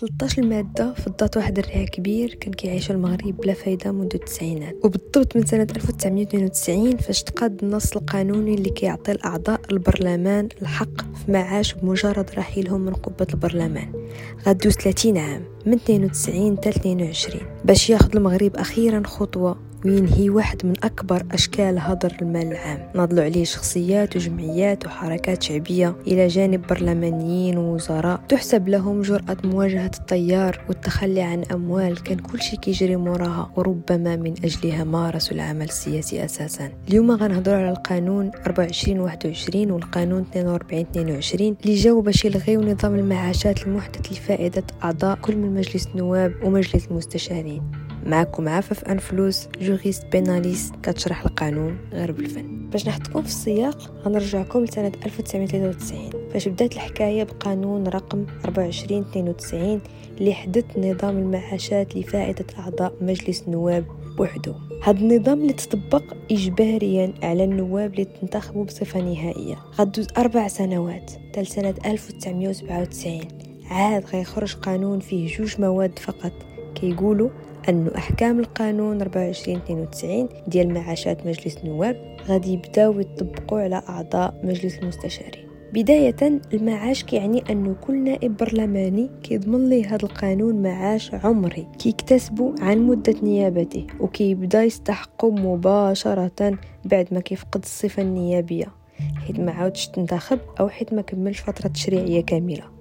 13 المادة فضات واحد الريع كبير كان كيعيش المغرب بلا فايدة منذ التسعينات. وبالضبط من سنة 1992 فاش تقاد النص القانوني اللي كيعطي الأعضاء البرلمان الحق في معاش بمجرد رحيلهم من قبة البرلمان. غادوز 30 عام من 92 حتى 22 باش ياخذ المغرب أخيرا خطوة وينهي واحد من أكبر أشكال هدر المال العام. نضلوا عليه شخصيات وجمعيات وحركات شعبية إلى جانب برلمانيين ووزراء. تحسب لهم جرأة مواجهة التيار والتخلي عن أموال. كان كل شيء كيجري موراها وربما من أجلها مارسوا العمل السياسي أساسا. اليوم غنهضروا على القانون 24 21 والقانون 42 22 اللي جاوا باش يلغيو نظام المعاشات المحدث لفائدة أعضاء كل من مجلس النواب ومجلس المستشارين. معكم عفاف أنفلوس جوريست بيناليست كتشرح القانون غير بالفن باش نحطكم في السياق غنرجعكم لسنة 1993 فاش بدات الحكاية بقانون رقم 2492 اللي حدث نظام المعاشات لفائدة أعضاء مجلس النواب بوحدو. هذا النظام اللي تطبق إجباريا على النواب اللي تنتخبوا بصفة نهائية. غدوز أربع سنوات تل سنة 1997 عاد غيخرج قانون فيه جوج مواد فقط. كيقولوا أن أحكام القانون 2492 ديال معاشات مجلس النواب غادي يبداو يطبقوا على أعضاء مجلس المستشارين. بداية المعاش كيعني أنه كل نائب برلماني كيضمن ليه هذا القانون معاش عمري كيكتسبه عن مدة نيابته وكيبدأ يستحقه مباشرة بعد ما كيفقد الصفة النيابية. حيت ما عاودش تنتخب أو حيت ما كملش فترة تشريعية كاملة.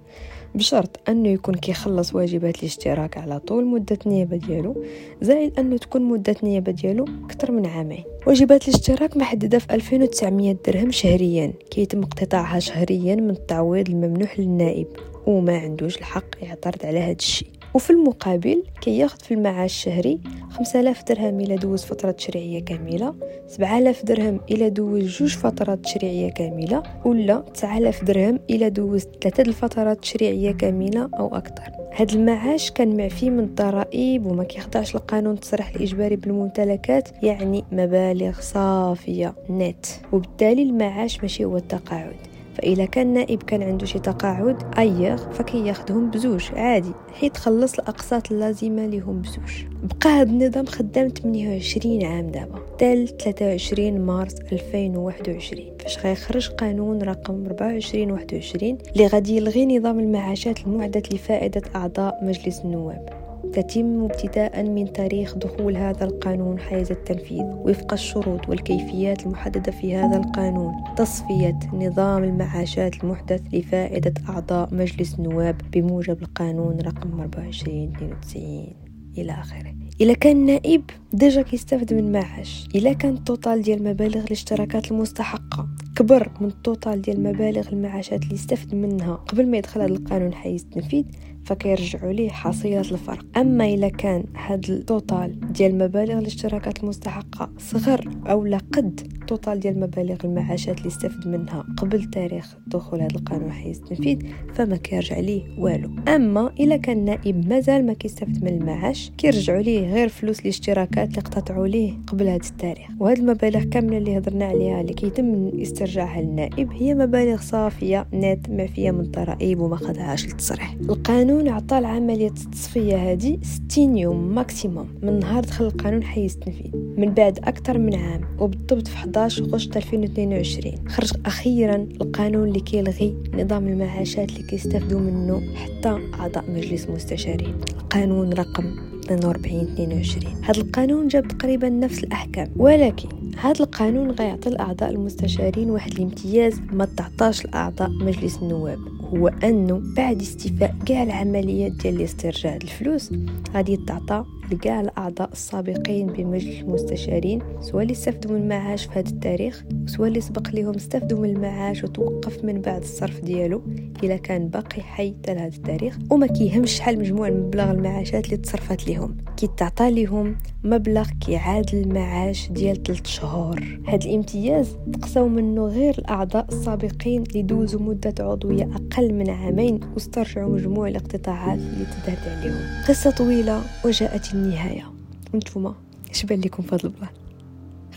بشرط أنه يكون كيخلص واجبات الاشتراك على طول مدة النيابه ديالو زائد أنه تكون مدة النيابه ديالو أكثر من عامين. واجبات الاشتراك محددة في 2900 درهم شهريا كيتم اقتطاعها شهريا من التعويض الممنوح للنائب وما عندوش الحق يعترض على هذا الشيء. وفي المقابل كياخذ في المعاش الشهري 5000 درهم إلى دوز فترة تشريعية كاملة 7000 درهم إلى دوز جوج فترات تشريعية كاملة ولا 9000 درهم إلى دوز ثلاثة الفترات تشريعية كاملة أو أكثر. هذا المعاش كان معفي من الضرائب وما كيخضعش لقانون التصريح الإجباري بالممتلكات يعني مبالغ صافية نت. وبالتالي المعاش ماشي هو التقاعد. فإذا كان نائب كان عنده شي تقاعد أيغ فكياخدهم بزوج عادي. حيت خلص الأقساط اللازمة لهم بزوج. بقى هذا النظام خدام 28 عام دابا تال 23 مارس 2021 فاش غيخرج قانون رقم 24 21 اللي غادي يلغي نظام المعاشات المحدث لفائدة أعضاء مجلس النواب. تتم ابتداء من تاريخ دخول هذا القانون حيز التنفيذ وفق الشروط والكيفيات المحددة في هذا القانون. تصفية نظام المعاشات المحدث لفائدة أعضاء مجلس النواب بموجب القانون رقم 2492 إلى آخره. إلا كان نائب déjà كيستافد من معاش. إلا كان ال total ديال مبالغ الاشتراكات المستحقة. كبر من ال total ديال مبالغ المعاشات اللي استفد منها قبل ما يدخل هذا القانون حيز التنفيذ. فكيرجعوا ليه حصيلة الفرق. أما إلا كان هاد ال total ديال مبالغ الاشتراكات المستحقة صغر أو لا قد التوتال ديال مبالغ المعاشات اللي استفد منها قبل تاريخ دخول هذا القانون حيز التنفيذ فما كيرجع ليه والو. أما إلا كان نائب مازال ما كيستفد من المعاش كيرجعوا ليه غير فلوس الاشتراكات اللي قطعوا ليه قبل هذا التاريخ. وهاد المبالغ كاملة اللي هضرنا عليها اللي كيتم استرجاعها للنائب هي مبالغ صافية نت معفية من الضرائب وما خضعاش للتصريح. القانون عطى العملية التصفية هذه 60 يوم ماكسيموم من نهار دخل القانون حيز التنفيذ من بعد أكثر من عام وبالضبط في 11 غشت 2022 خرج أخيرا القانون اللي كيلغي نظام المعاشات اللي كيستافدوا منه حتى أعضاء مجلس المستشارين القانون رقم 42 22 هذا القانون جاب تقريبا نفس الأحكام. ولكن هذا القانون غيعطي الأعضاء المستشارين واحد الامتياز ما تعطاش لأعضاء مجلس النواب. هو أنه بعد استيفاء كاع العمليات ديال الاسترجاع الفلوس غادي تعطى لكاع الأعضاء السابقين بمجلس المستشارين سواء اللي استفدوا من المعاش في هذا التاريخ سواء اللي سبق لهم استفدوا من المعاش وتوقف من بعد الصرف ديالو إلا كان باقي حي حتى لهذا التاريخ. وما كيهمش شحال مجموع مبلغ المعاشات اللي تصرفت لهم كيتعطى لهم مبلغ كيعادل المعاش ديال 3 شهور. هذا الامتياز تقساو منه غير الأعضاء السابقين اللي دوزوا مدة عضوية أقل من عامين واسترجعوا مجموع الاقتطاعات اللي تدهت عليهم. قصة طويلة وجاءت النهاية. وانتوما اش بان لكم فضل الله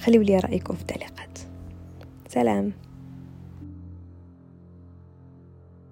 خليوا لي رأيكم في التعليقات. سلام.